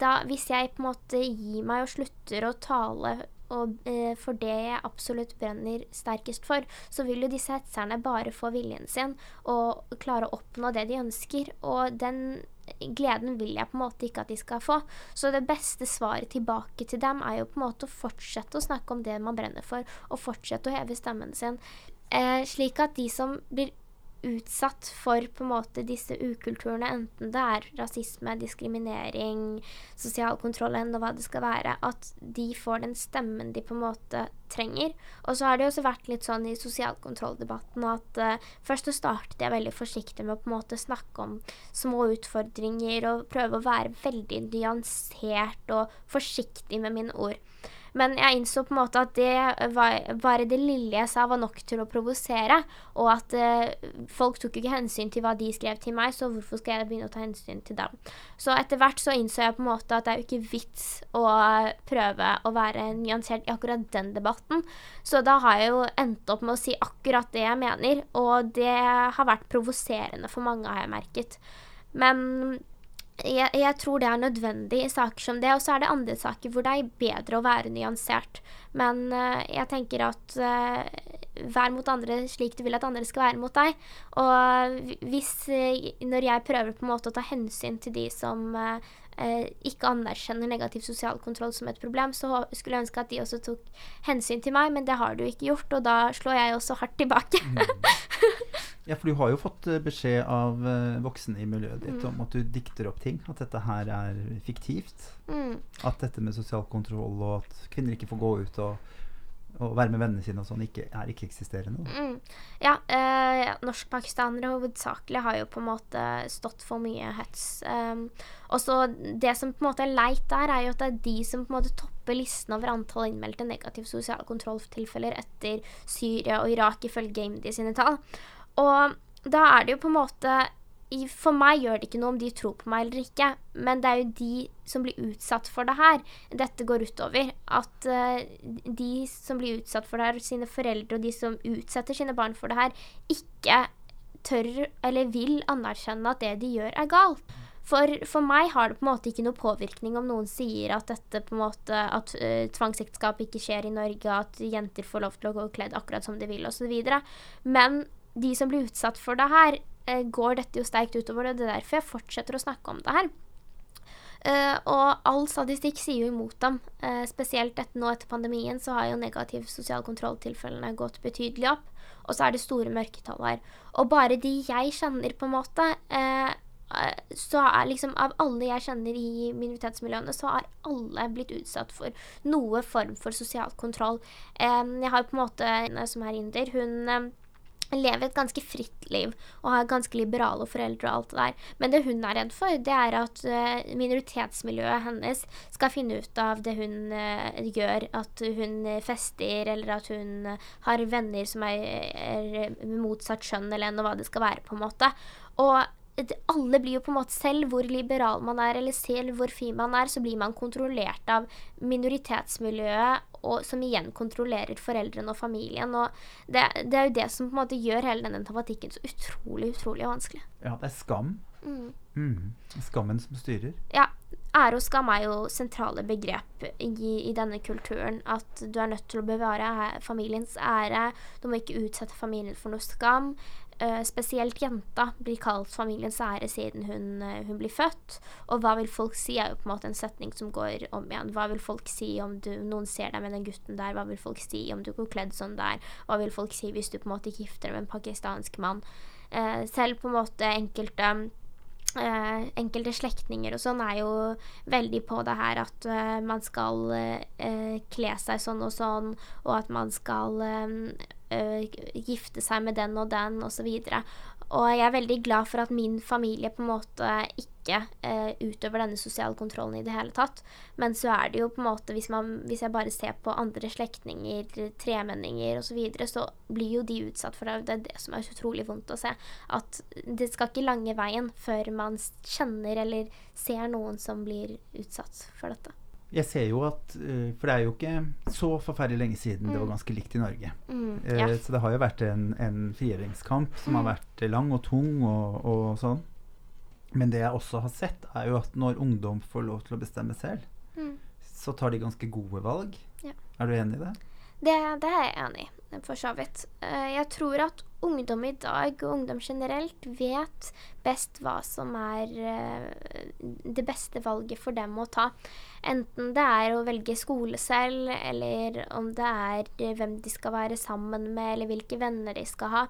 da, hvis jeg på en måte gir meg og slutter å tale og, eh, for det jeg absolutt brenner sterkest for, så vil jo disse hetserne bare få viljen sin og klare å oppnå det de ønsker. Og den gleden vil jeg på en måte ikke at de skal få. Så det beste svaret tilbake til dem er jo på en måte å fortsette å snakke om det man brenner for, og fortsette å heve stemmen sin. Eh, slik at de som blir utsatt for på en måte disse ukulturene, enten det er rasisme, diskriminering, sosial kontroll eller hva det skal være, at de får den stemmen de på en måte trenger. Og så har det også vært litt sånn i sosial kontroll-debatten at uh, først så startet jeg veldig forsiktig med å på en måte snakke om små utfordringer og prøve å være veldig nyansert og forsiktig med mine ord. Men jeg innså på en måte at det var, bare det lille jeg sa var nok til å provosere, og at eh, folk tok ikke hensyn til hva de skrev til meg, så hvorfor skal jeg begynne å ta hensyn til dem? Så etter hvert så innså jeg på en måte at det er jo ikke vits å prøve å være nyansert i akkurat den debatten. Så da har jeg jo endt opp med å si akkurat det jeg mener, og det har vært provoserende for mange, har jeg merket. Men jeg, jeg tror det er nødvendig i saker som det. Og så er det andre saker hvor det er bedre å være nyansert. Men uh, jeg tenker at uh, vær mot andre slik du vil at andre skal være mot deg. Og hvis uh, Når jeg prøver på en måte å ta hensyn til de som ikke anerkjenner negativ sosial kontroll som et problem, så skulle jeg ønske at de også tok hensyn til meg, men det har du ikke gjort, og da slår jeg også hardt tilbake. Ja, for du har jo fått eh, beskjed av eh, voksne i miljøet ditt Mm. om at du dikter opp ting. At dette her er fiktivt. Mm. At dette med sosial kontroll og at kvinner ikke får gå ut og, og være med vennene sine og sånn, ikke, er ikke-eksisterende. Mm. Ja, eh, norskpakistanere hovedsakelig har jo på en måte stått for mye hets. Um, og så Det som på en måte er leit der, er jo at det er de som på en måte topper listen over antall innmeldte negative sosiale kontrolltilfeller etter Syria og Irak, ifølge Amnesty sine tall. Og da er det jo på en måte For meg gjør det ikke noe om de tror på meg eller ikke, men det er jo de som blir utsatt for det her, dette går utover. At uh, de som blir utsatt for det her, sine foreldre og de som utsetter sine barn for det her, ikke tør eller vil anerkjenne at det de gjør, er galt. For, for meg har det på en måte ikke noe påvirkning om noen sier at dette på en måte, at uh, tvangsekteskap ikke skjer i Norge, at jenter får lov til å gå kledd akkurat som de vil osv. Men de som blir utsatt for det her, eh, går dette jo sterkt utover det. Det er derfor jeg fortsetter å snakke om det her. Eh, og all statistikk sier jo imot dem. Eh, spesielt etter, nå etter pandemien så har jo negativ sosial kontroll-tilfellene gått betydelig opp. Og så er det store mørketall her. Og bare de jeg kjenner, på en måte eh, så er liksom Av alle jeg kjenner i minoritetsmiljøene, så har alle blitt utsatt for noe form for sosial kontroll. Jeg har jo på en måte en som er inder. Hun lever et ganske fritt liv og har ganske liberale foreldre og alt det der. Men det hun er redd for, det er at eh, minoritetsmiljøet hennes skal finne ut av det hun eh, gjør. At hun fester, eller at hun har venner som er, er motsatt kjønn, eller hva det skal være, på en måte. Og alle blir jo på en måte Selv hvor liberal man er, eller selv hvor fin man er, så blir man kontrollert av minoritetsmiljøet, og, som igjen kontrollerer foreldrene og familien. Og det, det er jo det som på en måte gjør hele denne tematikken så utrolig, utrolig vanskelig. Ja, det er skam. Mm. Mm. Skammen som styrer. Ja, ære og skam er jo sentrale begrep i, i denne kulturen. At du er nødt til å bevare familiens ære. Du må ikke utsette familien for noe skam. Eh, spesielt jenta blir kalt familiens ære siden hun, eh, hun blir født. Og hva vil folk si, er jo på en måte en setning som går om igjen. Hva vil folk si om du, noen ser deg med den gutten der? Hva vil folk si om du går kledd sånn der? Hva vil folk si hvis du på en måte gifter deg med en pakistansk mann? Uh, selv på en måte enkelte Uh, enkelte slektninger og sånn er jo veldig på det her at uh, man skal uh, kle seg sånn og sånn, og at man skal gifte seg med den og den, osv. Og jeg er veldig glad for at min familie på en måte ikke eh, utøver denne sosiale kontrollen i det hele tatt. Men så er det jo på en måte, hvis, man, hvis jeg bare ser på andre slektninger, tremenninger osv., så, videre, så blir jo de utsatt for det. Det er det som er så utrolig vondt å se. At det skal ikke lange veien før man kjenner eller ser noen som blir utsatt for dette. Jeg ser jo at eh, For det er jo ikke så forferdelig lenge siden det var ganske likt i Norge. Mm, Eh, ja. Så det har jo vært en, en frigjøringskamp som har Mm. vært lang og tung og, og sånn. Men det jeg også har sett, er jo at når ungdom får lov til å bestemme selv, Mm. så tar de ganske gode valg. Ja. Er du enig i det? Det, det er jeg enig i, for så vidt. Eh, Jeg tror at ungdom i dag, og ungdom generelt, vet best hva som er eh, det beste valget for dem å ta. Enten det er å velge skole selv, eller om det er eh, hvem de skal være sammen med, eller hvilke venner de skal ha.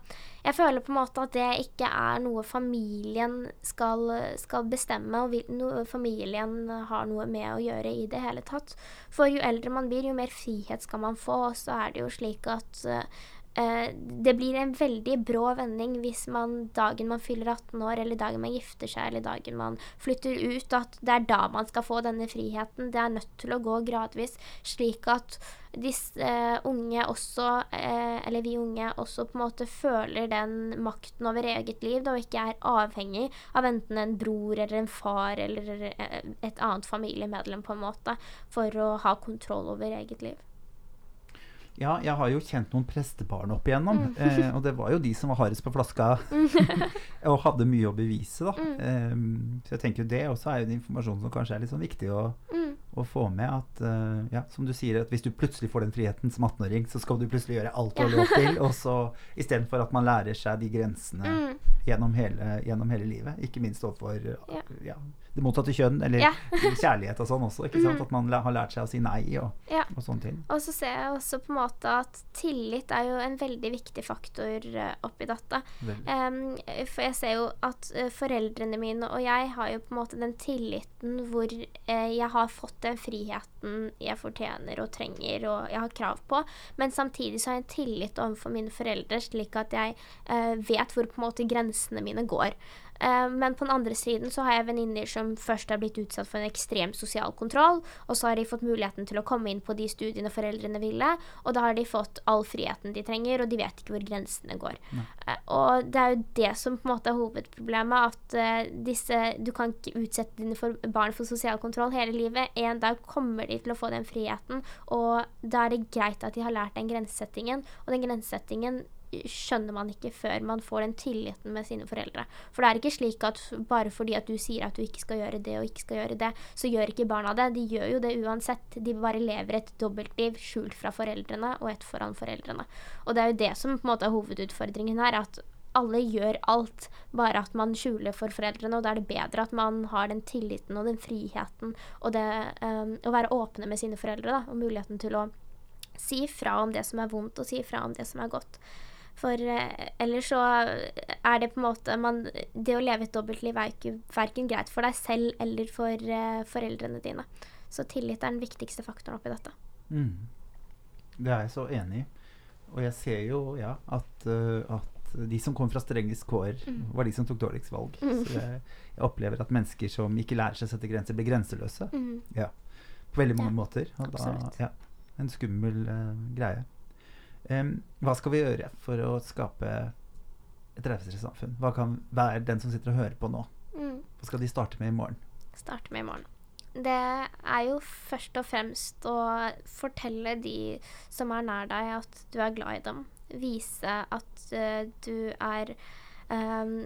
Jeg føler på en måte at det ikke er noe familien skal, skal bestemme, og noe familien har noe med å gjøre i det hele tatt. For jo eldre man blir, jo mer frihet skal man få. Og så er det jo slik at eh, det blir en veldig brå vending hvis man dagen man fyller 18 år, eller dagen man gifter seg, eller dagen man flytter ut, at det er da man skal få denne friheten. Det er nødt til å gå gradvis, slik at disse eh, unge også, eh, eller vi unge, også på en måte føler den makten over eget liv, da, og ikke er avhengig av enten en bror eller en far eller eh, et annet familiemedlem, på en måte, for å ha kontroll over eget liv. Ja, jeg har jo kjent noen prestebarn opp igjennom. Mm. Eh, og det var jo de som var hardest på flaska og hadde mye å bevise, da. Mm. Eh, så jeg tenker jo det også er jo en informasjon som kanskje er litt sånn viktig å, Mm. å få med. At eh, ja, som du sier, at hvis du plutselig får den friheten som 18-åring, så skal du plutselig gjøre alt du har lov til. Og så istedenfor at man lærer seg de grensene Mm. gjennom hele, gjennom hele livet. Ikke minst overfor Ja. ja, det motsatte kjønn, eller Ja. kjærlighet og sånn også. Mhm. At man har lært seg å si nei og, Ja. og sånne ting. Og så ser jeg også på en måte at tillit er jo en veldig viktig faktor uh, oppi dette. Um, for jeg ser jo at eh, foreldrene mine og jeg har jo på en måte den tilliten hvor eh, jeg har fått den friheten jeg fortjener og trenger og jeg har krav på. Men samtidig så har jeg en tillit overfor mine foreldre, slik at jeg uh, vet hvor på en måte grensene mine går. Eh, men på den andre siden så har jeg venninner som først har blitt utsatt for en ekstrem sosial kontroll, og så har de fått muligheten til å komme inn på de studiene foreldrene ville, og da har de fått all friheten de trenger, og de vet ikke hvor grensene går. Uh, Og det er jo det som på en måte er hovedproblemet, at uh, disse Du kan ikke utsette dine for, barn for sosial kontroll hele livet. En dag kommer de til å få den friheten, og da er det greit at de har lært den grensesettingen, og den grensesettingen skjønner man ikke før man får den tilliten med sine foreldre. For det er ikke slik at bare fordi at du sier at du ikke skal gjøre det og ikke skal gjøre det, så gjør ikke barna det. De gjør jo det uansett. De bare lever et dobbeltliv skjult fra foreldrene og et foran foreldrene. Og det er jo det som på en måte er hovedutfordringen her. at alle gjør alt, bare at man skjuler for foreldrene. Og da er det bedre at man har den tilliten og den friheten og det um, å være åpne med sine foreldre. Da, og muligheten til å si fra om det som er vondt, og si fra om det som er godt. For eh, ellers så er det på en måte man, Det å leve et dobbeltliv er ikke verken greit for deg selv eller for eh, foreldrene dine. Så tillit er den viktigste faktoren oppi dette. Mm. Det er jeg så enig i. Og jeg ser jo ja, at, uh, at de som kom fra strengest kår, var de som tok dårligst valg. Mm. Så jeg, jeg opplever at mennesker som ikke lærer seg å sette grenser, blir grenseløse. Mm. Ja. På veldig mange Ja, måter. Og da, ja, en skummel uh, greie. Em, hva skal vi gjøre for å skape et rausere samfunn? Hva kan være den som sitter og hører på nå? Mm. Hva skal de starte med i morgen? starte med i morgen. Det er jo først og fremst å fortelle de som er nær deg, at du er glad i dem. Vise at uh, du er ehm,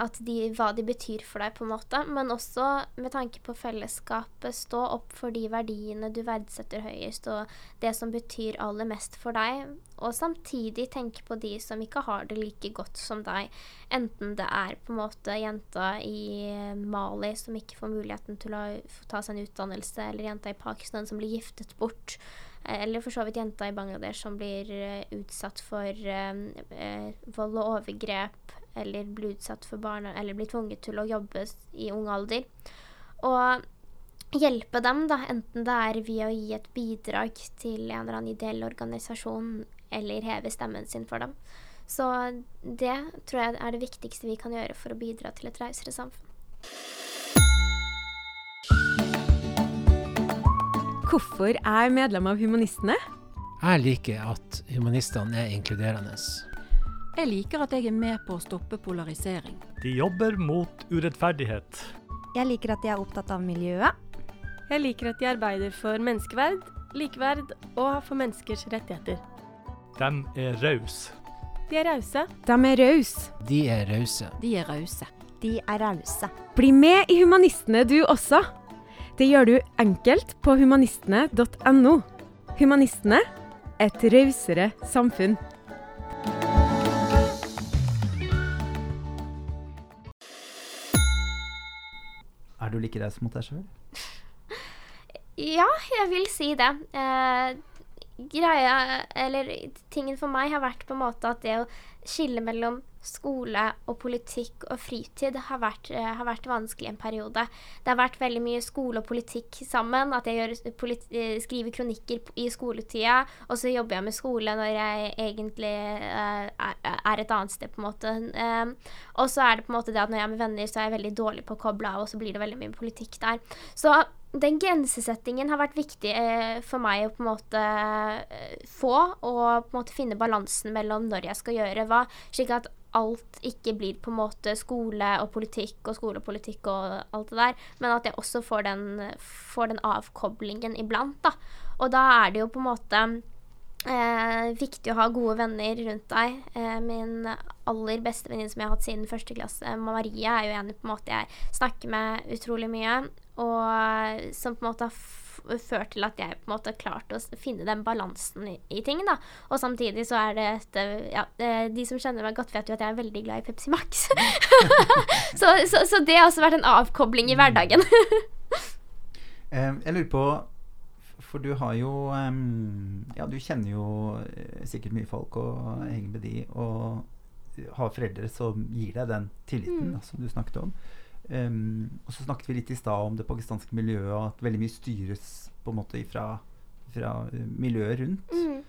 at de, hva de betyr for deg, på en måte. Men også med tanke på fellesskapet. Stå opp for de verdiene du verdsetter høyest, og det som betyr aller mest for deg. Og samtidig tenke på de som ikke har det like godt som deg. Enten det er på en måte jenta i Mali som ikke får muligheten til å ta seg en utdannelse, eller jenta i Pakistan som blir giftet bort. Eh, Eller for så vidt jenta i Bangladesh som blir eh, utsatt for eh, vold og overgrep, eller blir utsatt for barne... Eller blir tvunget til å jobbe i ung alder. Og hjelpe dem, da, enten det er via å gi et bidrag til en eller annen ideell organisasjon, eller heve stemmen sin for dem. Så det tror jeg er det viktigste vi kan gjøre for å bidra til et rausere samfunn. Hvorfor er jeg medlem av Humanistene? Jeg liker at humanistene er inkluderende. Jeg liker at jeg er med på å stoppe polarisering. De jobber mot urettferdighet. Jeg liker at de er opptatt av miljøet. Jeg liker at de arbeider for menneskeverd, likeverd og for menneskers rettigheter. De er rause. De er rause. De er rause. De er rause. De er rause. De er rause. Bli med i Humanistene du også. Det gjør du enkelt på humanistene.no. Humanistene et rausere samfunn. Er du like raus mot deg sjøl? Ja, jeg vil si det. Eh, greia, eller tingen for meg har vært på en måte at det å skille mellom skole og politikk og fritid har vært, eh, har vært vanskelig en periode. Det har vært veldig mye skole og politikk sammen. At jeg gjør, eh, skriver kronikker i skoletida, og så jobber jeg med skole når jeg egentlig eh, er, et annet sted, på en måte. Eh, og så er det på en måte det at når jeg er med venner, så er jeg veldig dårlig på å koble av, og så blir det veldig mye politikk der. Så den grensesettingen har vært viktig eh, for meg å på en måte eh, få, og på en måte finne balansen mellom når jeg skal gjøre hva, slik at alt ikke blir på en måte skole og politikk og skole og politikk og alt det der, men at jeg også får den, får den avkoblingen iblant, da. Og da er det jo på en måte Eh, viktig å ha gode venner rundt deg. Eh, min aller beste venninne som jeg har hatt siden første klasse, Maria, er jo en på en måte jeg snakker med utrolig mye. Og som på en måte har ført til at jeg på en måte har klart å finne den balansen i, i ting. da. Og samtidig så er det et eh, ja, eh, De som kjenner meg godt, vet jo at jeg er veldig glad i Pepsi Max. så, så, så det har også vært en avkobling i hverdagen. Eh, jeg lurer på For du har jo Ja, du kjenner jo sikkert mye folk og henger med de, og har foreldre som gir deg den tilliten Mm. da, som du snakket om. Em, og så snakket vi litt i stad om det pakistanske miljøet, og at veldig mye styres på en måte ifra fra eh, miljøet rundt. Mm.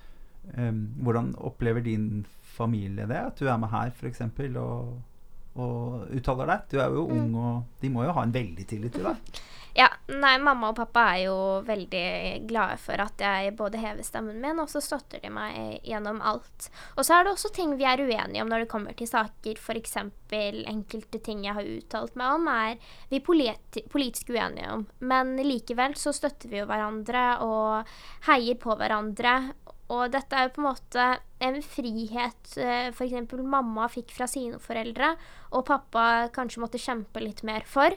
Um, hvordan opplever din familie det? At du er med her, f.eks., og, og uttaler deg? Du er jo Mm. ung, og de må jo ha en veldig tillit til deg. Ja, nei, mamma og pappa er jo veldig glade for at jeg både hever stemmen min, og så støtter de meg gjennom alt. Og så er det også ting vi er uenige om når det kommer til saker. F.eks. enkelte ting jeg har uttalt meg om, er vi politi politisk uenige om. Men likevel så støtter vi jo hverandre og heier på hverandre. Og dette er jo på en måte en frihet eh, f.eks. mamma fikk fra sine foreldre, og pappa kanskje måtte kjempe litt mer for.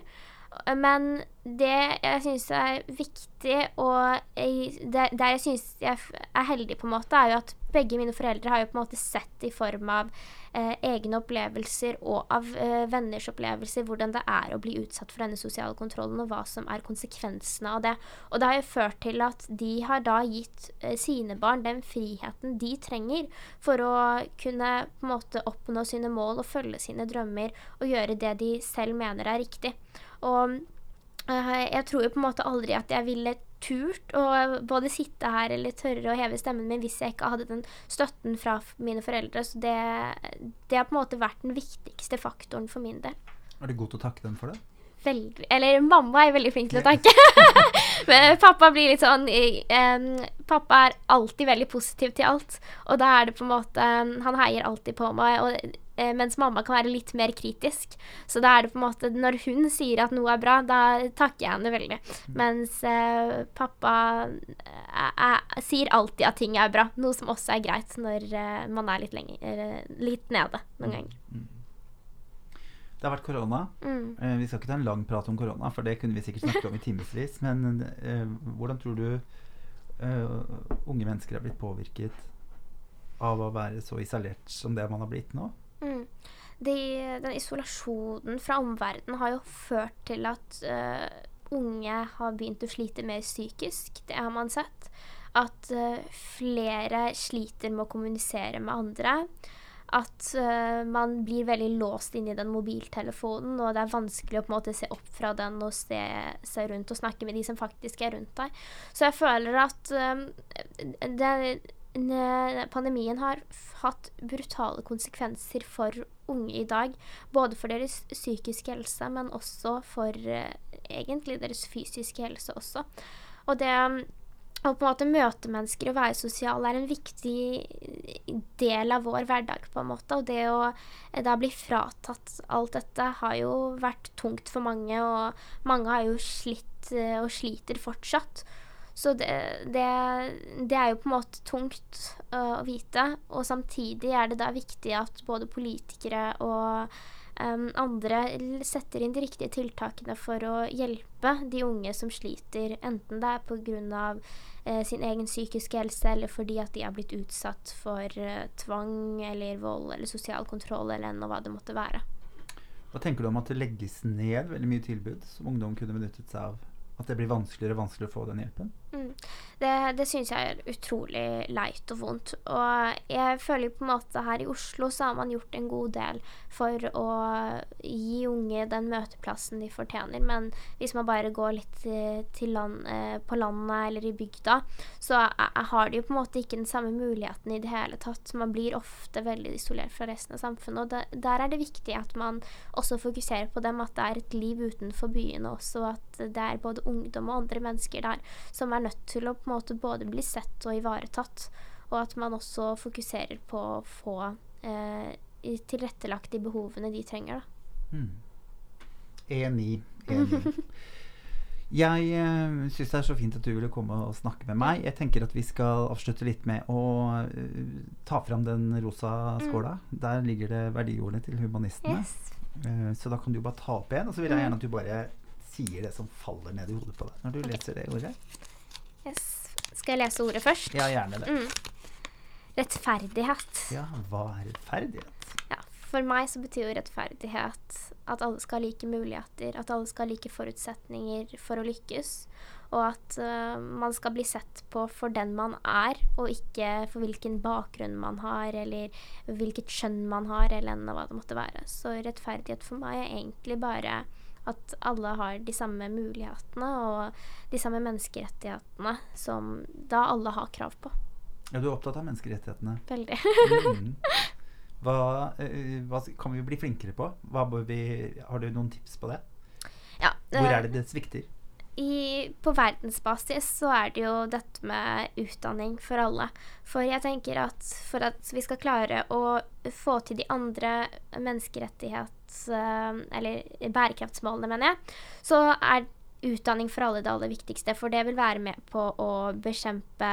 Men det jeg syns er viktig, og jeg, der, jeg syns jeg er heldig, på en måte, er jo at begge mine foreldre har jo på en måte sett i form av eh, egne opplevelser og av eh, venners opplevelser hvordan det er å bli utsatt for denne sosiale kontrollen, og hva som er konsekvensene av det. Og det har jo ført til at de har da gitt eh, sine barn den friheten de trenger for å kunne på en måte oppnå sine mål og følge sine drømmer og gjøre det de selv mener er riktig. Og jeg tror jo på en måte aldri at jeg ville turt å både sitte her eller tørre å heve stemmen min hvis jeg ikke hadde den støtten fra mine foreldre. Så det, det har på en måte vært den viktigste faktoren for min del. Er du god til å takke dem for det? Veldig, eller mamma er veldig flink til å takke. Men pappa blir litt sånn um, Pappa er alltid veldig positiv til alt. Og da er det på en måte Han heier alltid på meg. Og, eh, mens mamma kan være litt mer kritisk. Så da er det på en måte Når hun sier at noe er bra, da takker jeg henne veldig. Mens eh, pappa eh, eh, sier alltid at ting er bra. Noe som også er greit når eh, man er litt, lenger, eh, litt nede noen ganger. Det har vært korona. Mm. Eh, vi skal ikke ta en lang prat om korona, for det kunne vi sikkert snakket om i timevis. Men eh, hvordan tror du eh, unge mennesker har blitt påvirket av å være så isolert som det man har blitt nå? Mm. De, den isolasjonen fra omverdenen har jo ført til at uh, unge har begynt å slite mer psykisk. Det har man sett. At uh, flere sliter med å kommunisere med andre. At uh, man blir veldig låst inn i den mobiltelefonen, og det er vanskelig å på en måte se opp fra den og se seg rundt og snakke med de som faktisk er rundt deg. Så jeg føler at det, pandemien har hatt brutale konsekvenser for unge i dag. Både for deres psykiske helse, men også for eh, egentlig deres fysiske helse også. Og det um, å på en måte møte mennesker og være sosial er en viktig del av vår hverdag, på en måte. Og det å eh, da bli fratatt alt dette har jo vært tungt for mange, og mange har jo slitt eh, og sliter fortsatt. Så det, det, det er jo på en måte tungt uh, å vite. Og samtidig er det da viktig at både politikere og um, andre setter inn de riktige tiltakene for å hjelpe de unge som sliter, enten det er pga. Uh, sin egen psykiske helse eller fordi at de har blitt utsatt for uh, tvang eller vold eller sosial kontroll eller ennå hva det måtte være. Hva tenker du om at det legges ned veldig mye tilbud som ungdom kunne benyttet seg av? At det blir vanskeligere og vanskeligere å få den hjelpen? Mm. Det, det syns jeg er utrolig leit og vondt. Og jeg føler på en måte her i Oslo så har man gjort en god del for å gi unge den møteplassen de fortjener. Men hvis man bare går litt eh, til land, eh, på landet eller i bygda, så har de jo på en måte ikke den samme muligheten i det hele tatt. Man blir ofte veldig isolert fra resten av samfunnet. Og det, der er det viktig at man også fokuserer på dem, at det er et liv utenfor byene også, og at det er både ungdom og andre mennesker der som er nødt til å på en måte både bli sett og ivaretatt. Og at man også fokuserer på å få eh, tilrettelagt de behovene de trenger. Da. Mm. Enig. Enig. Jeg uh, syns det er så fint at du ville komme og snakke med meg. Jeg tenker at vi skal avslutte litt med å uh, ta fram den rosa skåla. Der ligger det verdiordene til humanistene. Yes. Uh, så da kan du bare ta opp en, og så vil jeg gjerne at du bare sier det som faller ned i hodet på deg når du okay. leser det ordet? Yes. Skal jeg lese ordet først? Ja, gjerne det. Mm. Rettferdighet. Ja, hva er rettferdighet? Ja, for meg så betyr jo rettferdighet at alle skal ha like muligheter, at alle skal ha like forutsetninger for å lykkes, og at uh, man skal bli sett på for den man er, og ikke for hvilken bakgrunn man har, eller hvilket kjønn man har, eller hva det måtte være. Så rettferdighet for meg er egentlig bare at alle har de samme mulighetene og de samme menneskerettighetene som da alle har krav på. Ja, du er opptatt av menneskerettighetene. Veldig. Mm. Hva, eh, hva kan vi bli flinkere på? Vi, har du noen tips på det? Ja, Hvor øh, er det det svikter? i, på verdensbasis så er det jo dette med utdanning for alle. For jeg tenker at for at vi skal klare å få til de andre menneskerettighets... eh, Eller bærekraftsmålene, mener jeg, så er utdanning for alle det aller viktigste. For det vil være med på å bekjempe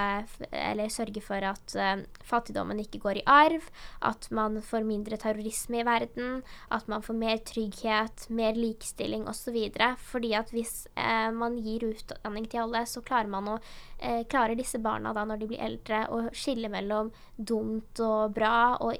eller sørge for at uh, fattigdommen ikke går i arv, at man får mindre terrorisme i verden, at man får mer trygghet, mer likestilling osv. Fordi at hvis uh, man gir utdanning til alle, så klarer man å eh, klarer disse barna da når de blir eldre å skille mellom dumt og bra, og,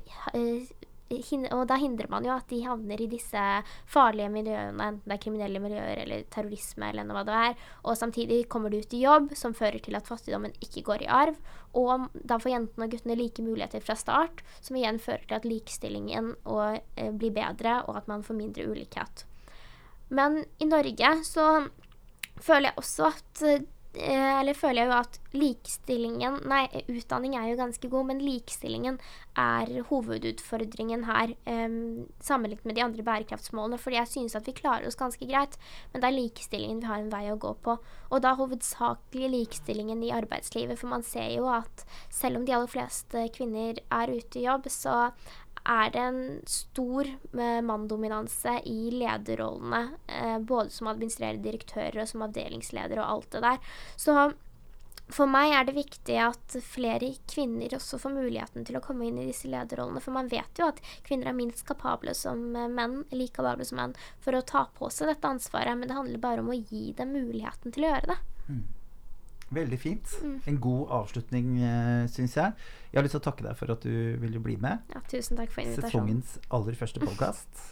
og da hindrer man jo at de havner i disse farlige miljøene, enten det er kriminelle miljøer eller terrorisme eller hva det er. Og samtidig kommer du ut i jobb som fører til at fattigdommen ikke går i arv. Og da får jentene og guttene like muligheter fra start, som igjen fører til at likestillingen og, eh, blir bedre, og at man får mindre ulikhet. Men i Norge så føler jeg også at eh, Eller føler jeg jo at likestillingen Nei, utdanning er jo ganske god, men likestillingen er hovedutfordringen her um, sammenlignet med de andre bærekraftsmålene. Fordi jeg synes at vi klarer oss ganske greit, men det er likestillingen vi har en vei å gå på. Og da hovedsakelig likestillingen i arbeidslivet, for man ser jo at selv om de aller fleste kvinner er ute i jobb, så er det en stor eh, manndominanse i lederrollene, eh, både som administrerende direktører og som avdelingsleder og alt det der. Så for meg er det viktig at flere kvinner også får muligheten til å komme inn i disse lederrollene, for man vet jo at kvinner er minst kapable som eh, menn, like kapable som menn, for å ta på seg dette ansvaret, men det handler bare om å gi dem muligheten til å gjøre det. Veldig fint. Mm. En god avslutning, uh, syns jeg. Jeg har lyst til å takke deg for at du ville bli med. Ja, tusen takk for invitasjonen. Sesongens aller første podkast.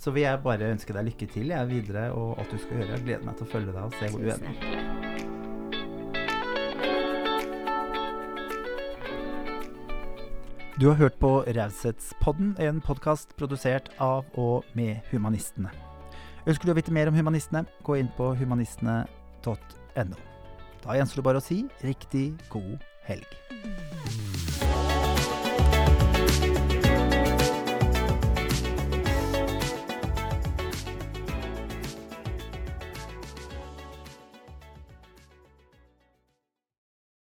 Så vil jeg bare ønske deg lykke til jeg videre og alt du skal gjøre. Jeg gleder meg til å følge deg og se hvor du ender. Du har hørt på Raushetspodden, en podkast produsert av og med Humanistene. Ønsker du å vite mer om Humanistene, gå inn på humanistene.no. Da gjenstår det bare å si riktig god helg.